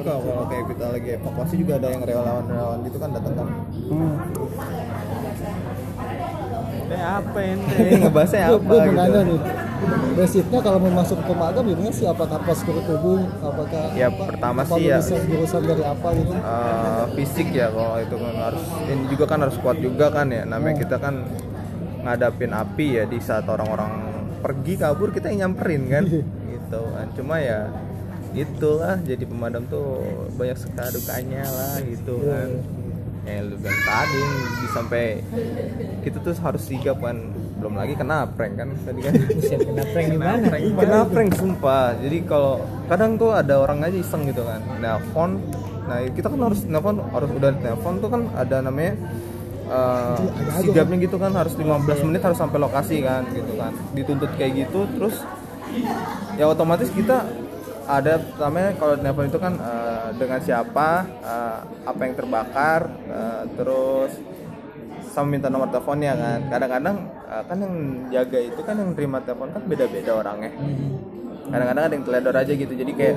nanti kalau, kalau kayak kita lagi evakuasi juga ada yang relawan-relawan gitu kan datang kan Hmm. Kayak apa ini ente ngebahasnya Gue apa mau gitu nih, basicnya kalau mau masuk ke Magam gimana sih? Apakah postur tubuh? Apakah Ya, apa, pertama apa sih ya. jurusan dari apa gitu? Eh, fisik ya kalau itu kan harus ini juga kan harus kuat juga kan ya namanya kita kan ngadapin api ya di saat orang-orang pergi kabur kita yang nyamperin kan gitu kan cuma ya itulah jadi pemadam tuh banyak sekali dukanya lah gitu kan. Ya lu bilang tadi di sampai kita tuh harus sigap kan. Belum lagi kena prank kan tadi kan. Kena prank gimana? Ih, kena prank sumpah. Jadi kalau kadang tuh ada orang aja iseng gitu kan nelpon. Nah kita kan harus nelpon harus udah nelpon tuh kan ada namanya uh, sigapnya gitu kan harus 15 menit harus sampai lokasi kan gitu kan. Dituntut kayak gitu terus ya otomatis kita ada namanya kalau nelpon itu kan uh, dengan siapa uh, apa yang terbakar uh, terus sama minta nomor teleponnya kan. Kadang-kadang uh, kan yang jaga itu kan yang terima telepon kan beda-beda orangnya. Kadang-kadang ada yang teledor aja gitu. Jadi kayak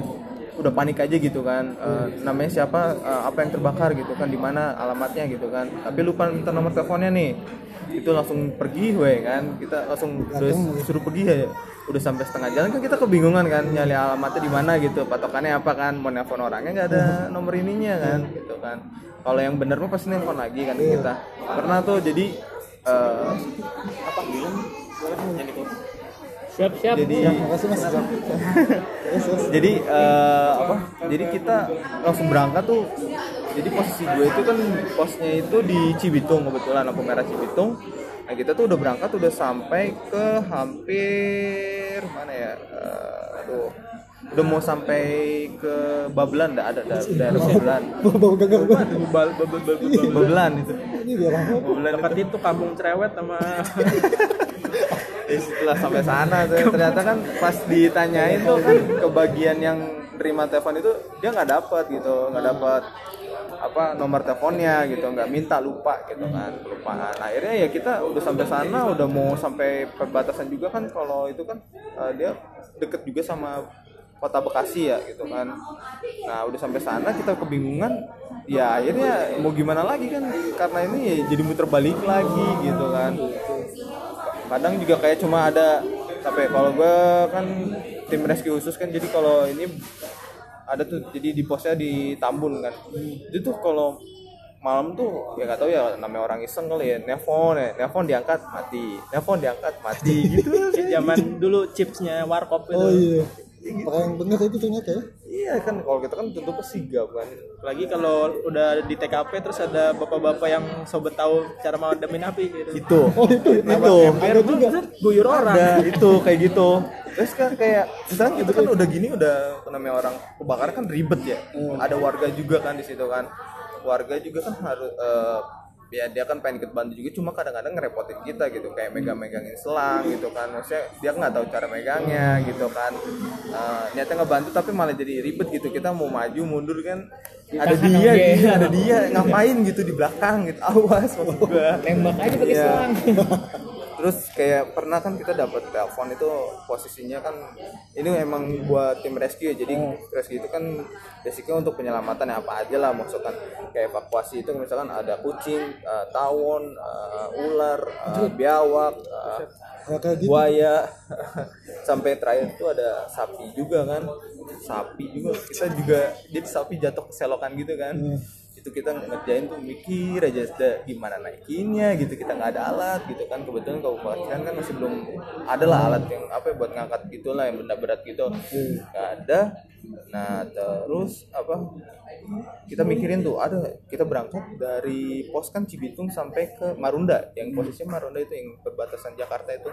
udah panik aja gitu kan. Uh, namanya siapa? Uh, apa yang terbakar gitu kan di mana alamatnya gitu kan. Tapi lupa minta nomor teleponnya nih. Itu langsung pergi weh kan. Kita langsung udah suruh pergi ya. Udah sampai setengah jalan kan kita kebingungan kan nyari alamatnya di mana gitu. Patokannya apa kan mau nelfon orangnya nggak ada nomor ininya kan gitu kan. Kalau yang bener mah pasti nelfon lagi kan ke kita. Pernah tuh jadi eh, apa Siap siap. jadi Makasih mas. Terus, terus. jadi eh, apa jadi kita langsung berangkat tuh jadi posisi gue itu kan posnya itu di Cibitung kebetulan lampu merah Cibitung nah kita tuh udah berangkat udah sampai ke hampir mana ya Eh, aduh udah mau sampai ke Babelan dah ada da, daerah Babelan bebal. Babelan itu? Babelan Dekat itu kampung cerewet sama Ya, setelah sampai sana tuh ternyata kan pas ditanyain tuh kan ke bagian yang terima telepon itu dia nggak dapat gitu. Nggak dapat apa nomor teleponnya gitu. Nggak minta lupa gitu kan. Kelupaan. Akhirnya ya kita udah sampai sana udah mau sampai perbatasan juga kan. Kalau itu kan eh, dia deket juga sama kota Bekasi ya gitu kan. Nah udah sampai sana kita kebingungan. Ya akhirnya mau gimana lagi kan? Karena ini ya jadi muter balik lagi gitu kan kadang juga kayak cuma ada tapi kalau gue kan tim rescue khusus kan jadi kalau ini ada tuh jadi di posnya di Tambun kan. Itu tuh kalau malam tuh ya nggak tahu ya namanya orang iseng kali ya nelfon ya nelfon diangkat mati. Nelfon diangkat mati. Gitu. Zaman dulu chipsnya warkop itu. Oh iya. Pakai yang bener itu ternyata ya. iya kan kalau kita kan tentu sigap kan Lagi kalau udah di TKP terus ada bapak-bapak yang sobat tahu cara madamin api gitu. itu Oh itu. itu Ada juga. Guyur orang. ada itu kayak gitu terus kan kayak misalnya itu kan udah gini udah namanya orang kebakaran kan ribet ya ada warga juga kan di situ kan warga juga kan harus eh, ya dia kan pengen ikut bantu juga cuma kadang-kadang ngerepotin kita gitu kayak megang-megangin selang gitu kan maksudnya dia nggak tahu cara megangnya gitu kan Eh, niatnya ngebantu tapi malah jadi ribet gitu kita mau maju mundur kan ada dia, dia. iya, ada dia ngapain gitu di belakang gitu awas maksud gua Tembak aja pakai Iya. selang. Terus kayak pernah kan kita dapat telepon itu posisinya kan ini emang buat tim rescue ya. Jadi rescue itu kan basicnya untuk penyelamatan ya apa aja lah maksudnya kayak evakuasi itu misalkan ada kucing, eh, tawon, eh, ular, eh, biawak, gitu. buaya. Sampai terakhir itu ada sapi juga kan. Sapi juga kita juga jadi sapi jatuh ke selokan gitu kan itu kita ngerjain tuh mikir aja sudah gimana naikinnya gitu kita nggak ada alat gitu kan. Kebetulan kabupaten kan masih belum ada lah alat yang apa ya, buat ngangkat gitulah yang benda berat gitu. Nggak ada. Nah terus apa kita mikirin tuh ada kita berangkat dari pos kan Cibitung sampai ke Marunda. Yang posisinya Marunda itu yang perbatasan Jakarta itu.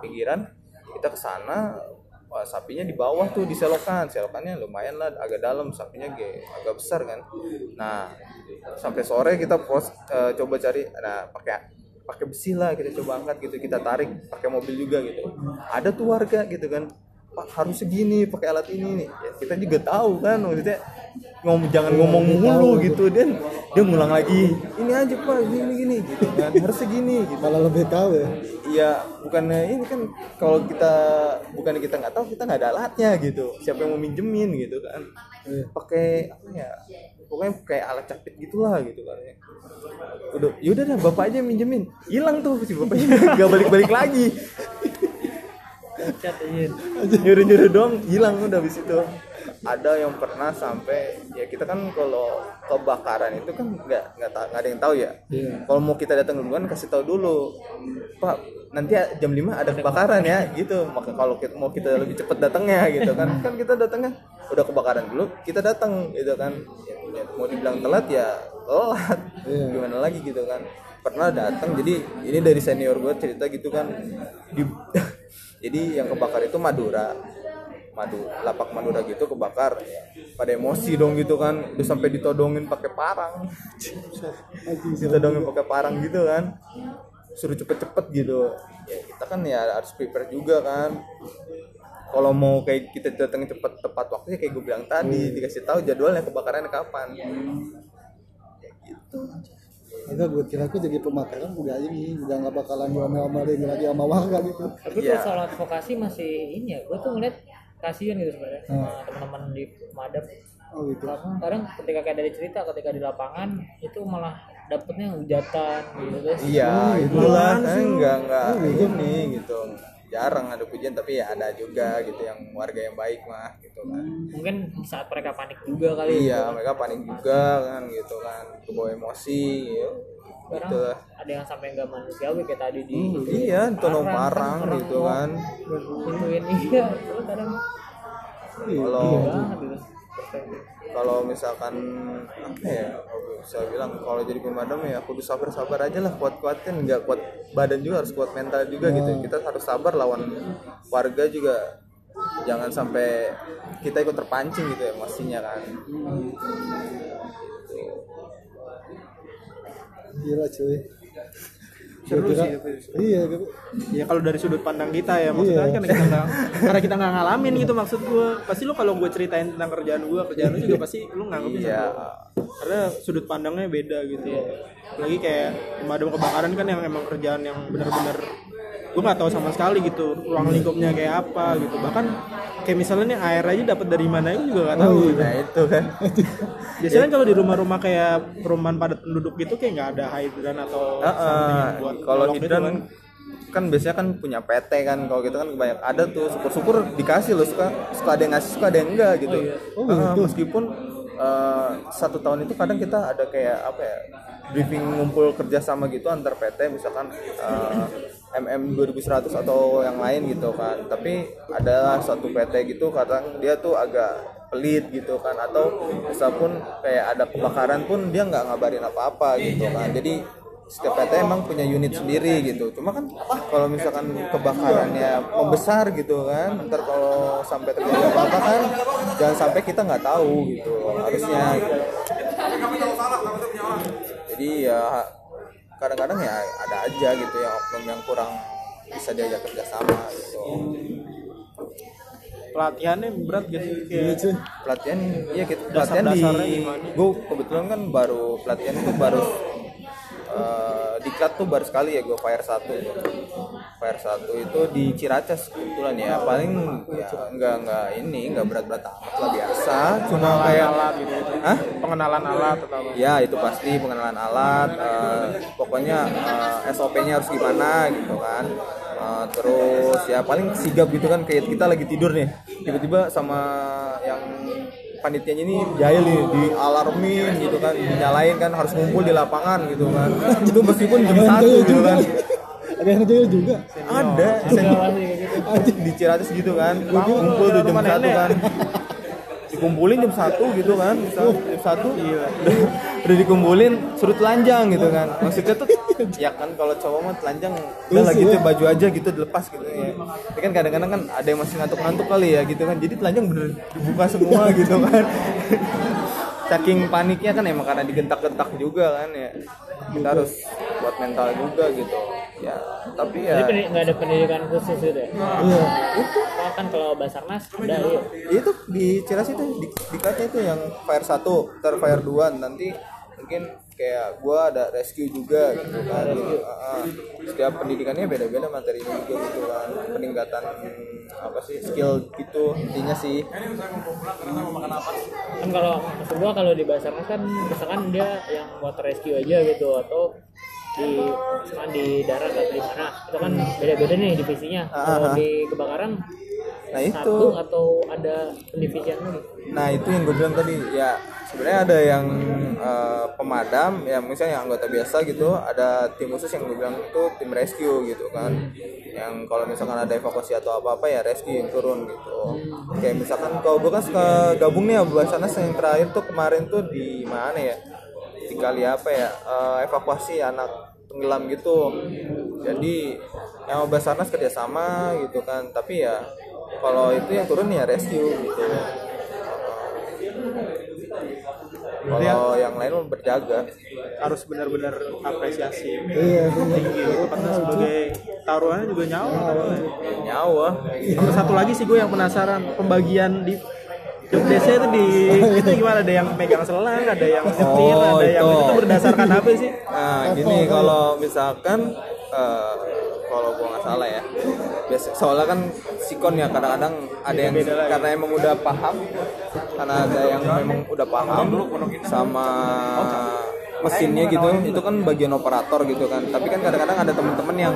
Pinggiran kita ke sana wah, sapinya di bawah tuh di selokan selokannya lumayan lah agak dalam sapinya ge, agak besar kan. Nah sampai sore kita pos eh, coba cari nah pakai pakai besi lah kita coba angkat gitu. Kita tarik pakai mobil juga gitu. Ada tuh warga gitu kan harus segini pakai alat ini nih ya, kita juga tahu kan maksudnya ngomong jangan ngomong mulu gitu dan dia ngulang lagi ini aja pak gini gini gitu kan harus segini gitu malah lebih tahu ya Iya, bukannya ini kan kalau kita bukan kita nggak tahu kita nggak ada alatnya gitu. Siapa yang mau minjemin gitu kan? Iya. Pakai apa ya? Pokoknya kayak alat capit gitulah gitu kan. ya. Udah, yaudah dah bapak aja minjemin. Hilang tuh si bapaknya nggak balik-balik lagi. Iya. Nyuruh-nyuruh dong, hilang udah habis itu. Ada yang pernah sampai ya kita kan kalau kebakaran itu kan nggak nggak ada yang tahu ya. Iya. Kalau mau kita datang duluan kasih tahu dulu, Pak nanti jam 5 ada kebakaran ya gitu. Maka kalau kita mau kita lebih cepat datangnya gitu kan, kan kita datangnya udah kebakaran dulu, kita datang gitu kan. Ya, mau dibilang telat ya telat. Iya. Gimana lagi gitu kan. Pernah datang jadi ini dari senior gue cerita gitu kan. Di, jadi yang kebakar itu Madura. Madu, lapak Madura gitu kebakar. Pada emosi dong gitu kan. Udah sampai ditodongin pakai parang. Ditodongin pakai parang gitu kan. Suruh cepet-cepet gitu. Ya kita kan ya harus prepare juga kan. Kalau mau kayak kita datang cepet tepat waktunya kayak gue bilang tadi dikasih tahu jadwalnya kebakarannya kapan. Ya gitu Enggak, gue kira aku jadi pemakaran udah ini udah nggak bakalan diomel-omelin lagi sama warga gitu. Tapi Iya. kalau soal advokasi masih ini ya gue tuh ngeliat kasihan gitu sebenarnya sama teman-teman di pemadam oh gitu. Karena kadang ketika kayak dari cerita ketika di lapangan itu malah dapetnya hujatan gitu terus iya itulah kan enggak enggak Oh, gitu. ini gitu jarang ada pujian tapi ya ada juga gitu yang warga yang baik mah gitu kan. Mungkin saat mereka panik juga kali iya mereka panik juga kan gitu kan. Kebawa emosi ya. Gitu lah. ada yang sampai nggak manusiawi kayak tadi di iya tolong parang gitu kan. gituin iya. Itu kadang kalau gitu perspektif. Kalau misalkan apa ya bisa bilang kalau jadi pemadam ya kudu sabar sabar aja lah kuat kuatin nggak kuat badan juga harus kuat mental juga gitu. Kita harus sabar lawan warga juga. Jangan sampai kita ikut terpancing gitu emosinya kan. Gila cuy Seru kira- sih, tapi iya gitu ya kalau dari sudut pandang kita ya maksudnya Iya. kan kita nggak karena kita nggak ngalamin gitu maksud gue pasti lu kalau gue ceritain tentang kerjaan gue kerjaan lu juga pasti lu nganggapnya iya. sama karena sudut pandangnya beda gitu. Ya lagi kayak pemadam kebakaran kan yang emang kerjaan yang benar-benar gue nggak tahu sama sekali gitu ruang lingkupnya kayak apa gitu bahkan kayak misalnya nih air aja dapat dari mana itu juga nggak tahu gitu. nah itu kan biasanya kalau di rumah-rumah kayak perumahan padat penduduk gitu kayak nggak ada hidran atau something yang buat kalau hidran kan. kan biasanya kan punya PT kan kalau gitu kan banyak ada tuh syukur-syukur dikasih loh suka suka ada yang ngasih suka ada yang enggak gitu Oh, Heeh, gitu. meskipun eh, satu tahun itu kadang kita ada kayak apa ya briefing ngumpul kerjasama gitu antar PT misalkan eh, MM 2100 atau yang lain gitu kan. Tapi ada satu PT gitu kadang dia tuh agak pelit gitu kan atau misalpun kayak ada kebakaran pun dia nggak ngabarin apa-apa gitu kan. Jadi setiap PT emang punya unit sendiri gitu. Cuma kan kalau misalkan kebakarannya membesar gitu kan ntar kalau sampai terjadi apa-apa kan jangan sampai kita nggak tahu gitu harusnya gitu. jadi ya kadang-kadang ya ada aja gitu yang oknum yang kurang bisa diajak kerjasama gitu. Pelatihannya berat gitu iya kayak pelatihan iya kita pelatihan di gue kebetulan kan baru pelatihan itu baru eh, di klat tuh baru sekali ya gue fire satu. Fire satu itu di Ciracas kebetulan ya. Paling ya nggak nggak ini nggak berat-berat amat lah biasa. Cuma kayak alat gitu, gitu. Hah? pengenalan alat atau apa? Ya itu pasti pengenalan alat eh, pokoknya eh, SOP-nya harus gimana gitu kan. Eh, terus ya paling sigap gitu kan kayak kita lagi tidur nih. Tiba-tiba sama yang panitianya ini jahil nih di alarmin gitu kan. Dinyalain kan harus ngumpul di lapangan gitu kan. Itu meskipun jam satu gitu kan. Ada yang jahil juga. Ada. Di Ciracas gitu kan. Ngumpul tuh jam satu kan. Dikumpulin jam satu gitu kan. Jam satu udah, udah dikumpulin suruh telanjang gitu kan. Maksudnya tuh ya kan kalau cowok mah telanjang udah lah gitu baju aja gitu dilepas gitu ya. Tapi kan kadang-kadang kan ada yang masih ngantuk-ngantuk kali ya gitu kan. Jadi telanjang bener dibuka semua gitu kan. Saking paniknya kan emang karena digentak-gentak juga kan ya. Kita harus buat mental juga gitu. Ya tapi Jadi ya pendi- nggak ada pendidikan khusus gitu ya? iya. Oh, kan kalau Basarnas ada ya. itu di Ciras itu di, dikatnya itu yang fire 1 ter fire 2 nanti mungkin kayak gua ada rescue juga gitu kan Jadi, uh, setiap pendidikannya beda-beda materinya juga gitu kan peningkatan apa sih skill gitu intinya sih Kan kalau maksud kalau di Basarnas kan misalkan dia yang water rescue aja gitu atau di misalkan di darat atau di mana itu kan beda-beda nih divisinya. Kalau Ah, ah. di kebakaran nah itu satu atau ada pendivisian lagi. Nah itu yang gue bilang tadi ya sebenarnya ada yang eh, pemadam ya misalnya yang anggota biasa gitu ada tim khusus yang gue bilang itu tim rescue gitu kan. Yang kalau misalkan ada evakuasi atau apa apa ya rescue yang turun gitu. Kayak misalkan kalau gue kan suka gabung nih ya Basarnas yang terakhir tuh kemarin tuh di mana ya? Di kali apa ya eh, evakuasi anak tenggelam gitu. Jadi yang Basarnas kerjasama gitu kan. Tapi ya kalau itu yang turun ya rescue gitu kalau yang lain berjaga. harus benar-benar apresiasi. Iya tinggi karena sebagai taruhannya juga nyawa katanya. nyawa. Sama satu lagi sih gue yang penasaran pembagian di desk itu di itu gimana? Ada yang megang selang ada yang nyetir Oh, ada yang itu. itu berdasarkan apa sih? Nah gini kalau misalkan eh, kalau gua nggak salah ya biasa soalnya kan sikon ya kadang-kadang ada yang karena emang udah paham karena ada yang memang udah paham sama mesinnya gitu. Itu kan bagian operator gitu kan. Tapi kan kadang-kadang ada teman-teman yang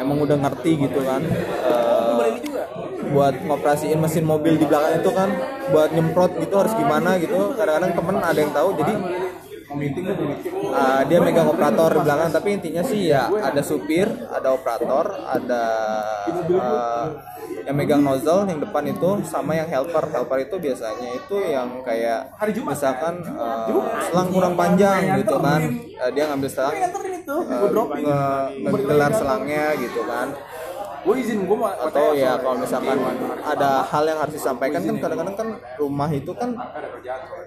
emang udah ngerti gitu kan. Eh, buat ngoperasiin mesin mobil di belakang itu kan buat nyemprot gitu harus gimana gitu. Kadang-kadang temen ada yang tahu jadi uh, dia megang operator di belakang tapi intinya sih ya ada supir ada operator ada uh, yang megang nozzle yang depan itu sama yang helper. Helper itu biasanya itu yang kayak misalkan uh, selang kurang panjang gitu kan. Uh, dia ngambil selang uh, nge- ngegelar selangnya gitu kan gue izin gue mau atau ya kalau misalkan ada hal yang harus disampaikan kan kadang-kadang kan rumah itu kan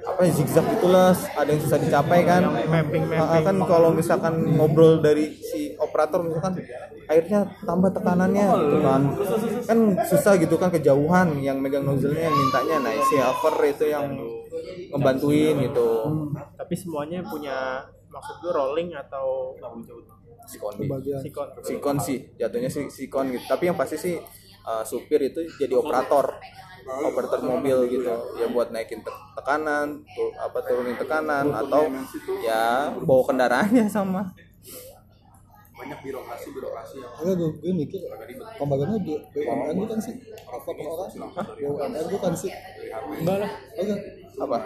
apa ya zigzag gitulah ada yang susah dicapai kan. Mapping Ah, kan kalau misalkan ngobrol dari si operator misalkan airnya tambah tekanannya gitu kan. kan susah gitu kan kejauhan yang megang nozzle-nya yang mintanya. Nah si helper itu yang ngebantuin gitu. Tapi semuanya punya maksud gue rolling atau sikon sikon. Sikon sih. Jatuhnya sih sikon gitu. Tapi yang pasti sih uh, supir itu jadi operator. Operator mobil gitu. Ya buat naikin te- tekanan tuh apa turunin tekanan atau ya bawa kendaraannya sama. Banyak birokrasi birokrasi yang Ada gue, gue mikir pembagiannya B- BUMN bukan sih? Apa per orang? BUMN bukan sih? Enggak lah, Oke. apa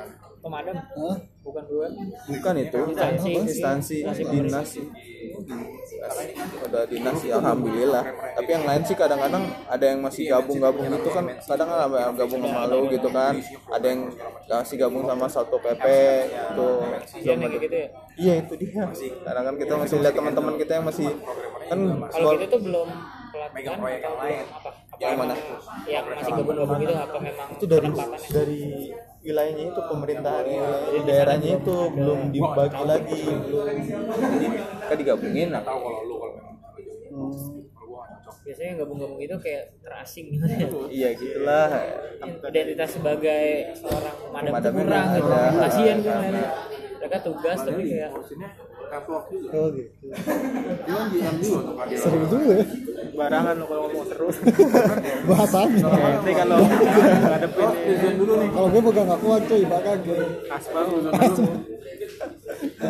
pemadam Hah? bukan gue. bukan itu Instansi. instansi dinas sih udah dinas sih alhamdulillah tapi yang lain sih kadang-kadang ada yang masih gabung-gabung itu kan kadang ada yang gabung sama lo gitu kan ada yang masih gabung sama satu pp itu Iya gitu ya. iya itu dia kadang kan kita masih lihat teman-teman kita yang masih kan Kalau kita tuh belum pelatihan apa? Apa Yang mana? Yang masih gabung-gabung gitu apa memang itu dari penempatannya? dari wilayahnya itu pemerintahan wilayah daerahnya itu belum dibagi lagi belum kita digabungin nah kalau lu kalau memang Biasanya gabung-gabung itu kayak terasing gitu ya. iya gitulah Identitas sebagai seorang pemadam kurang gitu. ada. Kasihan gue. Mereka tugas tapi kayak catwalk juga Oh gitu. dia kan GM juga untuk hadir Seru juga ya barangan lo kalau ngomong seru bahasanya. nanti kalau ngadepin dulu nih Kalau gue pegang gak kuat cuy, bakal gue. aspal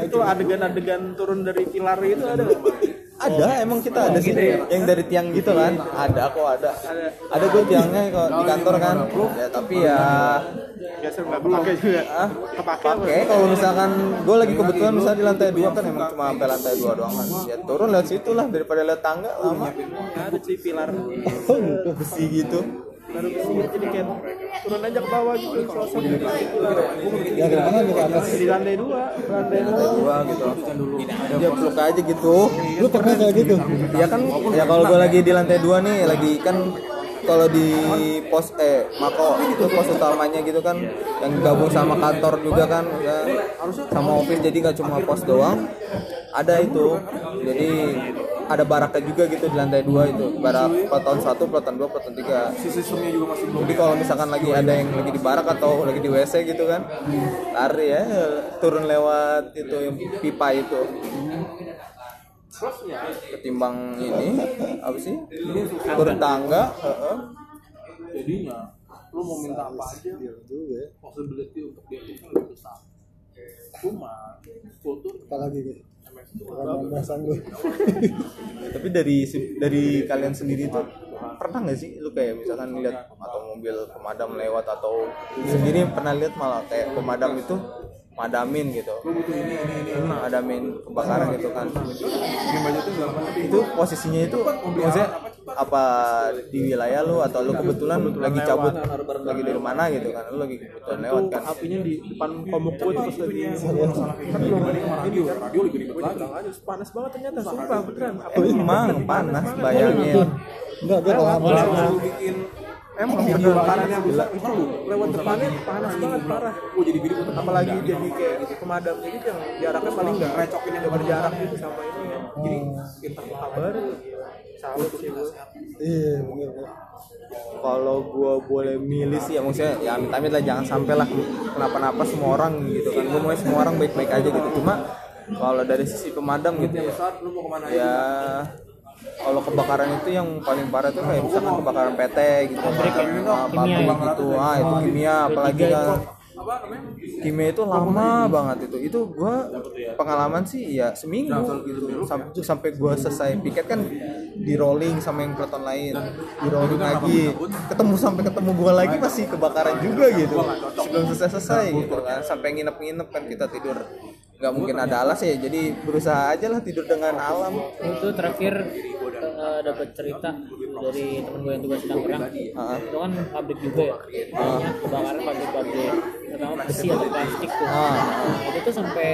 itu adegan-adegan turun dari pilar itu ada ada emang kita ada sih. yang dari tiang gitu kan. Ada kok ada. Ada. Gue tiangnya kok di kantor kan. Ya tapi ya biasa nggak kepake juga. Ah kepake pakai kalau misalkan gue lagi kebetulan misalnya di lantai dua kan emang cuma sampai lantai dua doang kan. Ya turun lewat situ lah daripada lewat tangga lama. Ada sih pilar. Oh gitu. besi gitu baru ke sini jadi kayak turun aja ke bawah gitu selesai di pilar Ya dari mana gue ke atas? di lantai dua lantai dua. Dua gitu dia peluk aja gitu. Lu pernah kayak gitu? ya kan. Ya kalau gue lagi di lantai dua nih lagi kan kalau di pos eh mako itu pos utamanya gitu kan yang gabung sama kantor juga kan ya, sama office jadi nggak cuma pos doang. Ada itu. Jadi ada baraknya juga gitu di lantai dua itu. Barak peleton satu peleton dua peleton tiga. Si sistemnya juga masih belum. Jadi kalau misalkan lagi ada yang lagi di barak atau lagi di WC gitu kan lari ya turun lewat itu pipa itu. Ketimbang ini apa sih? Turun tangga jadinya lu mau minta apa aja? Iya ya. possibility untuk dia itu lebih besar. Cuma kultur Apalagi nih. Itu gue. tapi dari dari kalian sendiri tuh pernah nggak sih lu kayak misalkan lihat atau mobil pemadam lewat atau sendiri pernah lihat malah kayak pemadam itu madamin gitu. Madamin kebakaran gitu kan. Itu posisinya itu maksudnya apa di wilayah lu atau lu kebetulan lagi cabut lagi dari mana gitu kan? Lu lagi kebetulan lewat kan? apinya di depan komuk gue terus lagi. Kan belum radio radio lebih ribet lagi. Panas banget ternyata sumpah beneran. Apa itu emang panas bayangin. Enggak, gue kalau lu bikin emang yang bener. kebakarannya bisa lu lewat depannya panas banget parah. Gua jadi gua apalagi jadi kayak gitu pemadamnya gitu yang jaraknya paling nggak recokin yang berjarak gitu sama ini ya. Jadi kita kabar salut sih gue Iya, bener. kalau gua boleh milih sih ya maksudnya ya amit-amit lah jangan sampai lah kenapa-napa semua orang gitu kan. Gua mau semua orang baik-baik aja gitu. Cuma kalau dari sisi pemadam gitu ya. saat lu mau ke mana aja? ya kalau kebakaran itu yang paling parah tuh kayak misalkan kebakaran PT gitu pabrik gitu. ah itu kimia apalagi kan. Kimia itu lama banget itu. Itu gua pengalaman sih ya seminggu gitu. Sampai sampai gua selesai piket kan di rolling sama yang peleton lain. Di rolling lagi. Ketemu sampai ketemu gua lagi masih kebakaran juga gitu. Sebelum selesai selesai gitu kan. Sampai nginep-nginep kan kita tidur nggak mungkin ada alas ya jadi berusaha aja lah tidur dengan alam. Itu terakhir eh, dapat cerita dari temen gue yang tugas di Tangerang. Ah. itu kan pabrik juga ya? Banyak kebakaran pabrik-pabrik terutama besi atau plastik tuh. Nah, itu tuh sampai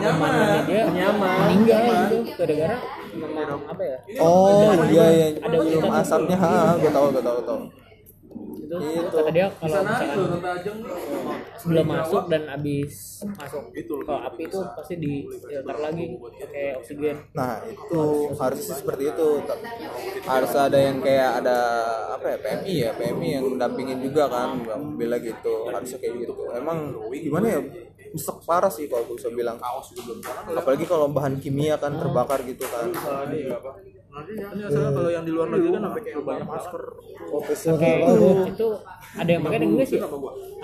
nyamannya dia meninggal gitu gara-gara memang apa ya? Oh iya iya ada tuh. asapnya. ha gue tahu gue tahu gue tahu itu Itu. kata dia kalau misalkan sebelum masuk dan habis masuk. Kalau api itu pasti di filter lagi pakai oksigen. Nah itu harusnya seperti itu. Harus ada yang kayak ada apa ya PMI ya PMI yang mendampingin juga kan bela gitu. Harusnya kayak gitu. Emang gimana ya besok parah sih kalau gue bisa bilang. Apalagi kalau bahan kimia kan terbakar gitu kan ini asalnya kalau yang di luar negeri kan sampai kayak banyak masker Profesional Oke, banget. itu ada yang pakai di Inggris ya?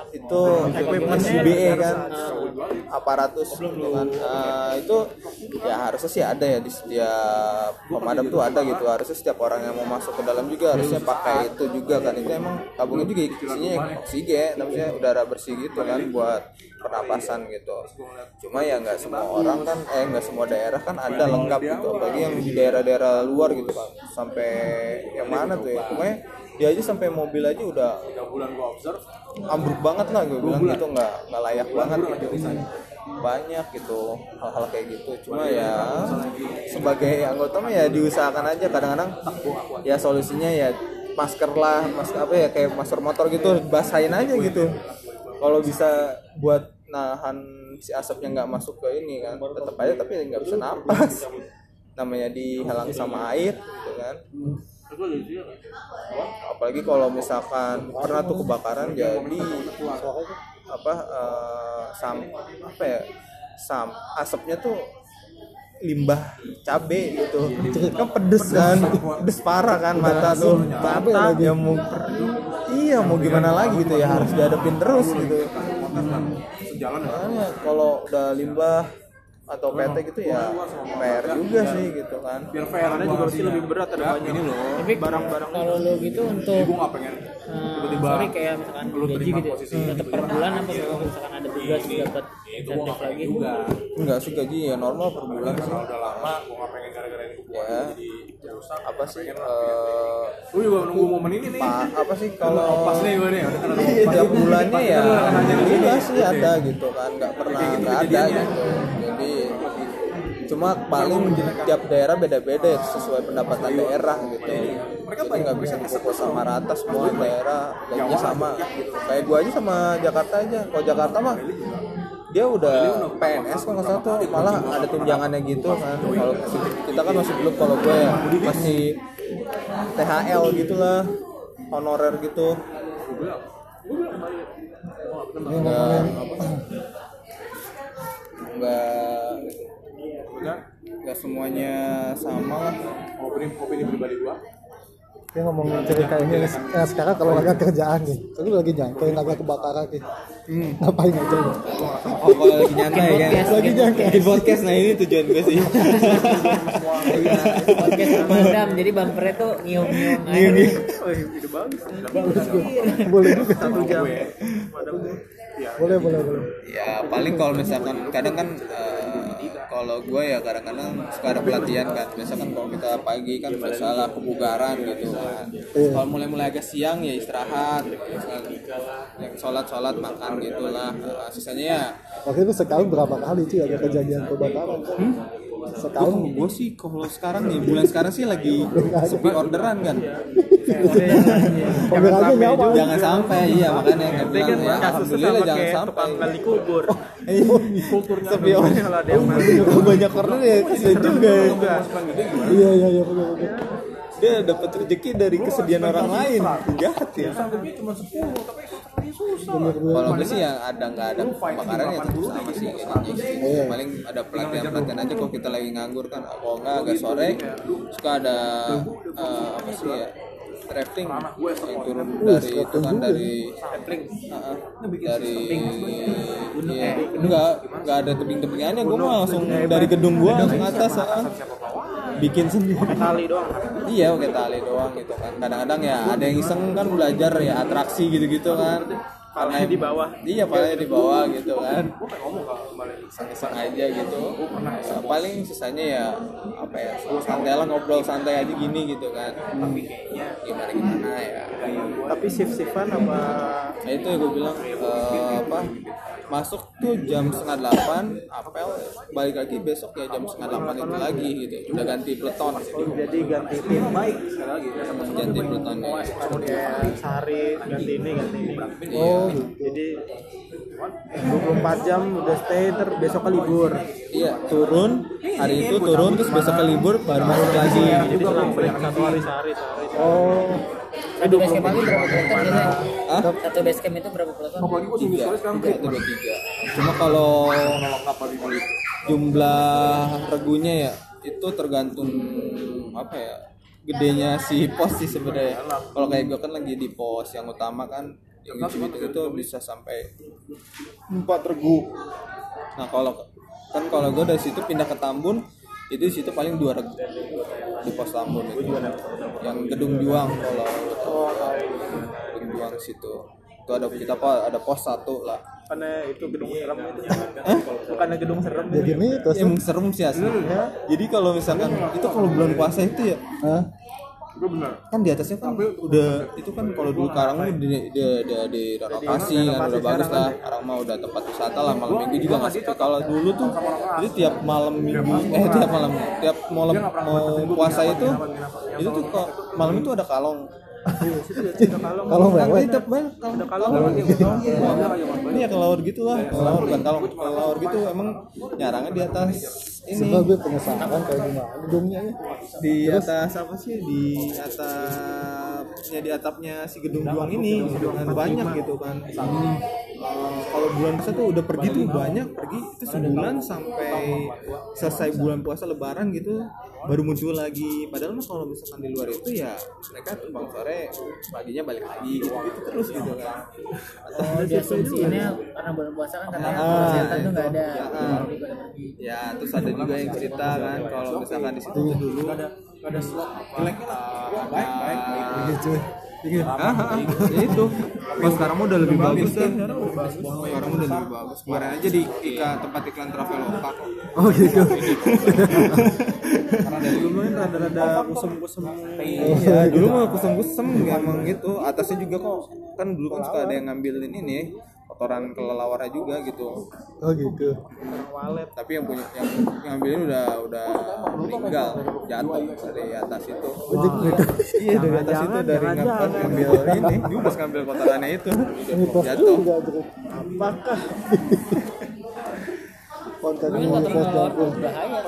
itu equipment UBE kan aparatus kan Nah, itu ya harusnya sih ada ya di setiap pemadam tuh ada gitu. Harusnya setiap orang yang mau masuk ke dalam juga harusnya pakai itu juga kan. Itu emang tabungnya juga isinya oksigen maksudnya udara bersih gitu kan buat pernapasan gitu. Cuma ya nggak semua orang kan eh nggak semua daerah kan ada lengkap gitu. apalagi yang di daerah-daerah luar gitu kan sampai yang mana tuh ya? pokoknya dia aja sampai mobil aja udah bulan gua observe. ambruk banget lah gue bilang gitu. Nggak nggak layak banget gitu. banyak gitu hal-hal kayak gitu. Cuma ya sebagai anggota mah ya diusahakan aja. Kadang-kadang ya solusinya ya masker lah masker apa ya kayak masker motor gitu basahin aja gitu kalau bisa buat nahan si asapnya nggak masuk ke ini kan tetap aja tapi nggak bisa napas. Namanya dihalang sama air gitu kan. Apalagi kalau misalkan pernah tuh kebakaran jadi apa eh, sam apa ya sam asapnya tuh limbah cabe gitu. Kan pedes kan pedes parah kan mata tuh. mata ya mau iya mau gimana lagi gitu ya harus dihadapin terus gitu. Sejalan ya. Kalau udah limbah atau PT gitu ya PR juga sih gitu kan. Biar fair karena juga pasti lebih berat ada banyak. Ini loh Tapi barang-barang kalau lo gitu untuk gua nggak pengen. eh, sorry kayak misalkan gaji gitu ya, tetap per bulan apa memang misalkan ada tugas dapat insentif lagi? enggak sih gaji ya normal per bulan sih. udah lama gua nggak pengen gara-gara ini gua ya. apa sih eh, gua juga nunggu momen ini nih. Pa- apa sih kalau pas nih gua nih udah kan Iya, tiap bulannya ya. alhamdulillah sih ada gitu kan nggak pernah nggak ada gitu cuma paling tiap daerah beda-beda sesuai pendapatan daerah gitu. Jadi nggak bisa dipukul sama rata semua daerah gajinya sama gitu. Kayak gua aja sama Jakarta aja. Kalau Jakarta mah dia udah PNS kok nggak salah tuh. Malah ada tunjangannya gitu kan. Kalau kita kan masih belum kalau gue ya. Masih THL gitulah honorer gitu. Ngomongin nggak nggak semuanya sama lah. Opini opini pribadi gua. Kita ngomongin cerita ini nah, sekarang kalau lagi kerjaan nih, aku lagi nyangkain lagi kebakaran nih. Ngapain aja nih? oh kalau lagi nyantai kan Lagi nyangkain. bikin podcast nah ini tujuan gue sih. Podcast pemadam jadi bumpernya tuh nyium nyium air ide bagus. Boleh juga. Satu jam. Boleh, boleh, boleh. ya paling kalau misalkan kadang kan eh, kalau gue ya kadang-kadang suka ada pelatihan kan. Misalkan kalau kita pagi kan biasalah kebugaran gitu kan. Iya. kalau mulai-mulai agak siang ya istirahat. Yang sholat-sholat makan gitulah. Eh, sisanya ya Waktu itu setahun berapa kali sih ada kejadian kebakaran? Setahun gue gue sih kalau sekarang nih bulan sekarang sih lagi sepi orderan kan? Order aja nyawa. jangan sampai iya makanya Tapi bilang kan ya alhamdulillah jangan sampai. gali kubur. Kulturnya sepi order Kalau ada yang mati. banyak order ya kasihan juga. ya. Iya, iya, iya, dia dapat rezeki dari kesedihan orang lain. jahat ya Bener. kalau gue sih yang ada nggak ada kebakaran ya tetap sama sih. ini paling ada pelatihan pelatihan aja kalau kita lagi nganggur kan kalau nggak agak sore. suka ada eh, apa sih ya rafting yang turun dari itu kan dari Heeh, dari iya. Enggak enggak ada tebing-tebingannya gue mah langsung dari gedung gua langsung atas heeh. Bikin sendiri Kali doang. Iya pakai tali doang gitu kan. Kadang-kadang ya ada yang iseng kan belajar ya atraksi gitu-gitu kan. Palanya di bawah. Iya palanya di bawah gitu kan. Iseng-iseng aja gitu. Ya, paling sisanya ya apa ya santai lah ngobrol santai aja gini gitu kan. Gimana gimana ya. Tapi shift-shiftan apa Nah itu yang gue bilang eh, apa masuk tuh jam setengah delapan apel balik lagi besok ya jam setengah delapan itu lagi gitu udah ganti peleton jadi ganti tim baik ganti peletonnya kayak sehari ganti ini ganti ini Iya. jadi 24 jam udah stay ter besok ke libur Iya, turun hari itu turun terus besok ke libur baru masuk lagi. jadi selang satu hari sehari sehari Oh, satu base camp itu berapa peloton biasanya Hah? satu base camp itu berapa peloton Tiga, tiga atau dua tiga. Cuma kalau jumlah regunya ya itu tergantung apa ya gedenya si pos sih sebenarnya. Kalau kayak gue kan lagi di pos yang utama kan yang gitu gitu itu bisa sampai empat regu. Nah kalau kan kalau gue dari situ pindah ke Tambun itu di situ paling dua regu di pos Tambun itu. Yang gedung juang kalau gedung juang situ. Itu ada kita apa ada pos satu lah. Karena itu gedung serem itu? Bukannya gedung serem jadi mitos. Ya, emang serem sih asli. Jadi kalau misalkan itu kalau bulan puasa itu ya Hah? kan di atasnya kan udah itu kan kalau dulu Karang udah di, di, di, di renovasi kan udah bagus lah. Karang mah udah tempat wisata lah malam minggu juga sepi kalau dulu tuh jadi tiap malam minggu eh tiap malam tiap malam mau puasa itu itu tuh kok malam itu ada kalong. Kalau kan tetap banyak kalong kalong. Ini ya kelawar gitu lah. Kelawar bukan kalong. Kelawar gitu emang nyarangnya di atas ini Sebenarnya gue penasaran kayak gimana gedungnya ya. di atas apa sih? Di atapnya di atapnya si gedung juang ini kan banyak gitu kan. Eh, kalau bulan puasa tuh udah pergi tuh banyak pergi itu sebulan sampai selesai bulan puasa lebaran gitu baru muncul lagi. Padahal mah kalau misalkan di luar itu ya mereka terbang sore paginya balik lagi gitu gitu terus gitu kan. Oh di asumsinya karena bulan puasa kan katanya Ah, kesehatan tuh nggak ada. pergi. ya terus ada juga yang cerita kan kalau misalkan di situ dulu ada ada slot jelek baik baik Gitu. Ah, ah, ya itu. Kalau sekarang udah lebih bagus kan. Sekarang udah lebih bagus. Kemarin aja di iklan tempat iklan Traveloka. Oh gitu. karena dari dulu kan rada-rada kusem-kusem Iya, dulu mah kusem-kusem emang gitu. Atasnya juga kok kan dulu kan suka ada yang ngambilin ini kotoran kelelawarnya juga gitu. Oh gitu. walet. Tapi yang punya yang ngambilin udah udah meninggal jatuh dari atas itu. Iya dari atas itu dari ngapa ngambil ini, dia pas ngambil kotorannya itu jatuh. apakah? Konten Ini horor Jangkung bahaya.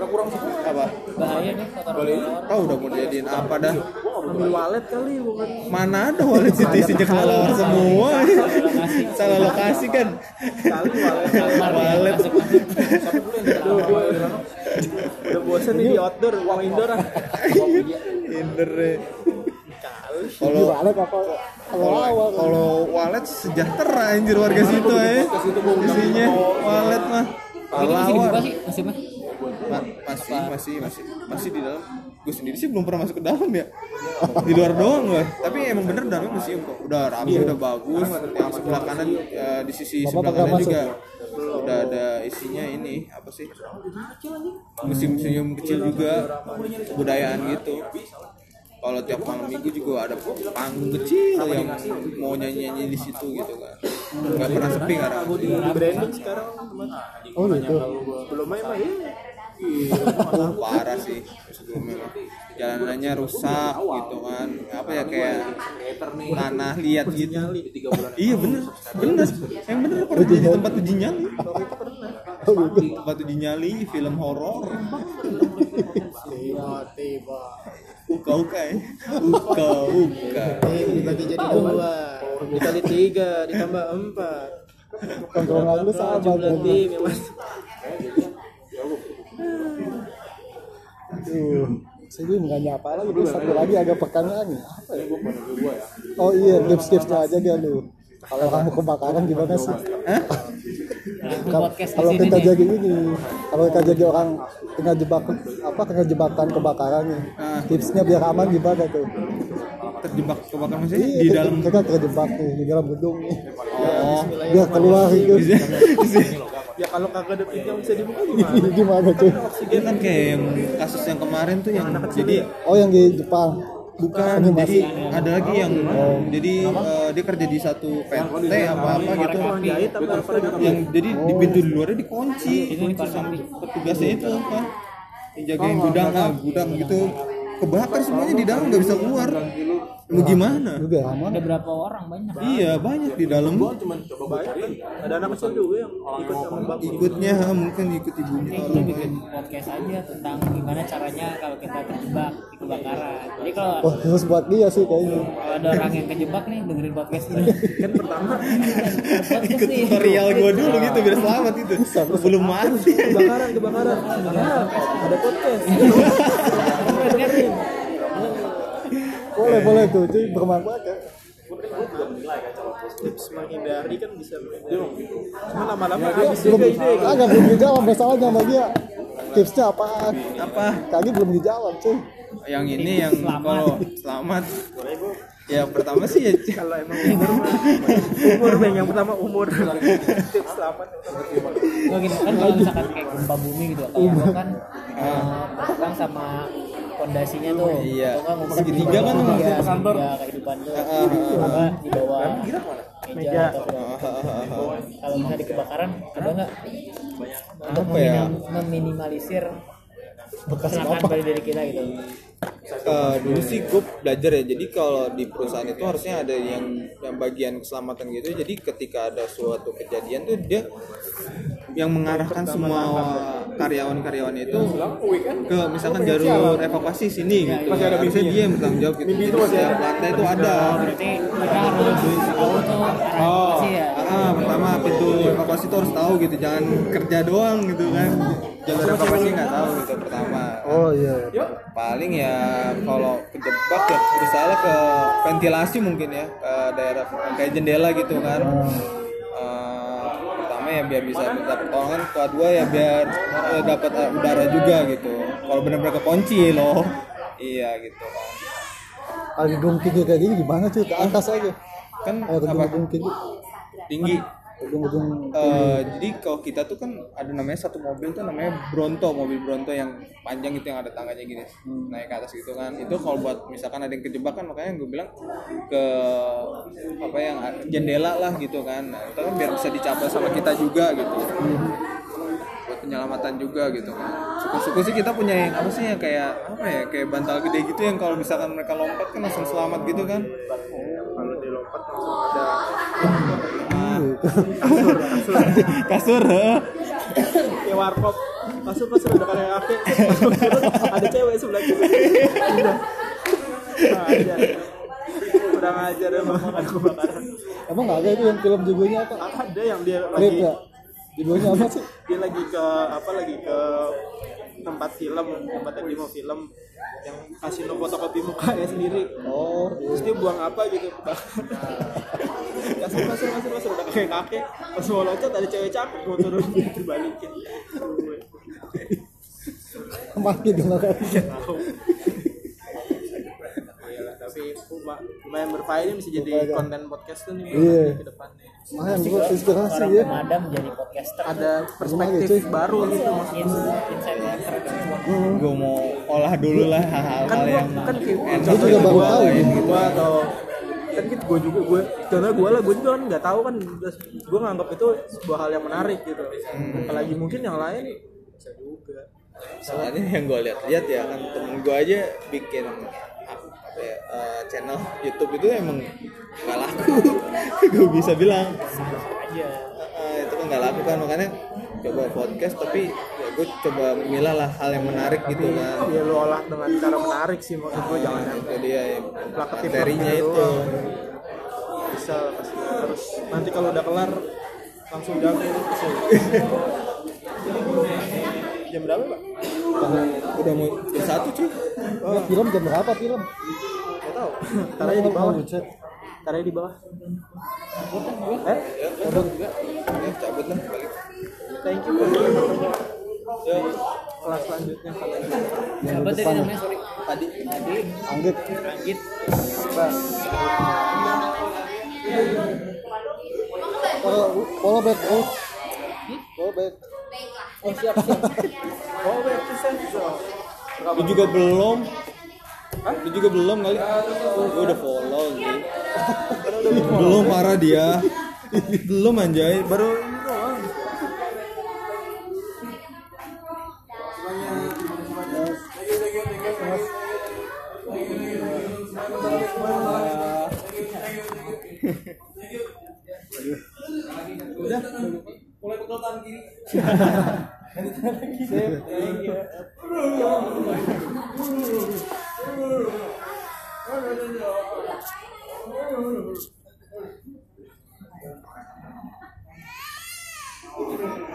apa? Bahaya nih motor horor. tahu udah mau dijadiin apa dah? Ambil walet kali bukan. Mana ada wallet situ isinya kelelawar semua salah lokasi kan? Kali walet wallet udah bosan nih di outdoor uang indoor ah. Deh. di kalau wallet apa? Kalau wallet sejahtera anjir warga situ ya isinya wallet mah. Ini Ma- masih masih masih masih di dalam. Gue sendiri sih belum pernah masuk ke dalam ya. Di luar doang gue tapi emang bener dalamnya museum kok. Udah rapi udah bagus. Yang sebelah kanan ya, di sisi Bapak sebelah kanan masuk? juga udah ada isinya ini apa sih? Museum-museum kecil juga budayaan gitu. Kalau tiap malam minggu juga ada panggung kecil yang mau nyanyi-nyanyi di situ gitu kan nggak pernah sepi karena di branding sekarang teman. Oh gitu. Belum main mah iya uh, parah sih. Sebelumnya jalanannya rusak gitu kan. Apa ya kayak tanah liat gitu. Iya bener. Bener. Yang bener pernah di tempat uji nyali. Tempat uji nyali film horor. Tiba uka uka ya? Uka uka dibagi jadi dua. Dikali tiga ditambah empat. Tongkrongan lu sama jumlah tim yang masuk Aduh, saya juga nggak nyapa lagi. Terus satu lagi agak pertanyaan nih. Apa ya? Oh iya, tips-tipsnya aja dia lu. Kalau kamu kebakaran gimana sih? Kalau sini kita nih. jadi ini, kalau kita jadi orang kena jebak apa kena jebakan kebakaran nih, Ah. tipsnya biar aman gimana tuh? terjebak kebakaran maksudnya Iya, di dalam kita terjebak nih di dalam gedung nih. oh Biar keluar gitu. Ya kalau kagak ada pintu yang bisa dibuka gimana? Gimana tuh? dia kan kayak yang kasus yang kemarin tuh yang jadi Oh yang di Jepang. bukan jadi ada lagi yang jadi eh, dia kerja di satu PT apa apa gitu. apa apa yang jadi di pintu di luarnya dikunci. Kunci sama petugasnya itu kan. yang jagain gudang ah gudang gitu. Kebakar semuanya di dalam nggak bisa keluar mau gimana? Juga. Ada berapa orang? Banyak. iya banyak di dalam. Ada anak kecil juga yang ikut sama bapak ikutnya mungkin ikut ibunya Kita. bikin podcast aja tentang gimana caranya kalau kita terjebak di kebakaran. Jadi kalau Wah terus buat dia sih kayaknya. kalau ada orang yang kejebak nih dengerin podcast ini. kan pertama. Podcast ikut tutorial gue dulu gitu biar selamat itu. Belum mati. Kebakaran kebakaran. Kebakaran ada podcast? Boleh boleh tuh, cuy bermanfaat ya. tips menghindari kan bisa menghindari cuma lama-lama habis juga ide gitu. Agak belum dijawab masalahnya sama dia. Tipsnya apaan? apa Kaki belum dijawab cuy. yang ini yang kalau selamat ya pertama sih ya kalau emang umur mah umur Bang. yang pertama umur tips selamat Nggak gini kan kalau misalkan kayak gempa bumi gitu kalau gua kan eh, berpegang sama fondasinya tuh. Iya. Segitiga kan segitiga, kantor. segitiga kehidupan tuh. Ah, ah, Apa di bawah meja kalau misalnya di kebakaran ada nggak untuk Apa ya? meminim- meminimalisir kecelakaan pada diri kita gitu. Eh, dulu sih gue belajar ya. Jadi kalau di perusahaan itu harusnya ada yang yang bagian keselamatan gitu. Jadi ketika ada suatu kejadian tuh dia yang mengarahkan semua karyawan-karyawan itu ke misalkan jalur evakuasi sini gitu harusnya dia yang bertanggung jawab gitu. Jadi setiap lantai itu ada. berarti kita harus tahu tuh arah evakuasi ya? ah pertama pintu evakuasi itu harus tahu gitu. Jangan kerja doang gitu kan. Jalur evakuasi nggak tahu gitu pertama. Oh iya. paling ya kalau kejebak ya berusaha ke ventilasi mungkin ya ke daerah kayak jendela gitu kan. Pertama ya biar bisa minta pertolongan kedua ya biar eh, dapat eh, udara juga gitu kalau benar-benar kekunci loh iya gitu kan Kalau gedung tinggi kayak gini gimana cuy? Ke atas aja. kan Kayak apa tinggi. Eh, jadi kalau kita tuh kan ada namanya satu mobil tuh namanya Bronto, mobil Bronto yang panjang itu yang ada tangganya gini naik ke atas gitu kan. Itu kalau buat misalkan ada yang kejebak kan makanya gue bilang ke apa yang jendela lah gitu kan. Nah, itu kan biar bisa dicapai sama kita juga gitu. Buat penyelamatan juga gitu kan. Suku-suku sih kita punya yang apa sih yang kayak apa ya kayak bantal gede gitu yang kalau misalkan mereka lompat kan langsung selamat gitu kan. kalau dilompat langsung ada kasur kasur. Kayak warkop. Udah kayak kakek masuk. Turun, ada cewek sebelah kiri. Udah aja udah ngajar emang makan kebakaran Emang nggak ada itu yang film judulnya apa? ada yang dia lagi ya? Judulnya apa sih? dia lagi ke apa lagi ke tempat film tempat yang mau film yang kasih fotokopi mukanya sendiri. Oh, terus dia buang apa gitu kasih kasih kasih kasih udah kakek kakek pas mau loncat ada cewek cakep mau turun dibalikin mati dong kan. tapi luma- lumayan berfaedah bisa jadi konten podcast tuh nih Iya. ke depannya Makanya gue inspirasi ya. pemadam jadi podcaster ada perspektif cuy. baru gitu maksud Ins- gua. insight yang keren gue mau olah dulu lah hal-hal kan yang kan kayak juga baru gua, tahu kayak gitu. gua atau kan gitu gue juga gue contohnya gue lah gue juga kan nggak tahu kan gue nganggap itu sebuah hal yang menarik gitu. Apalagi mungkin yang lain bisa juga. Soalnya yang gue lihat-lihat ya kan temen gue aja bikin apa ya, eh, channel YouTube itu emang nggak laku. Gue bisa bilang aja. Eh, itu kan nggak laku kan makanya coba podcast tapi gue coba memilah lah hal yang menarik gitu kan ya lu olah dengan cara menarik sih maksud gue jangan yang itu dia yang plakatif materinya gitu itu. Doang. bisa lah pasti. Harus nanti kalau udah kelar langsung jago. Jam berapa pak? Udah mau jam satu cuy. Ya, film jam berapa film? nggak tahu. Ntar aja di bawah. Oh, aja di bawah. Eh? Ya cabut lah balik. Thank you Kelas selanjutnya kali ini. Siapa tadi namanya? Sorry. Tadi tadi. Anggit. Anggit. Follow, follow back, oh. Follow back. oh siap siap. Berarti sensor. Lu juga belum. Lu juga belum kali. Gue udah follow gitu belum parah dia. Belum anjay. Baru udah mulai pegel tangan kiri Thank you.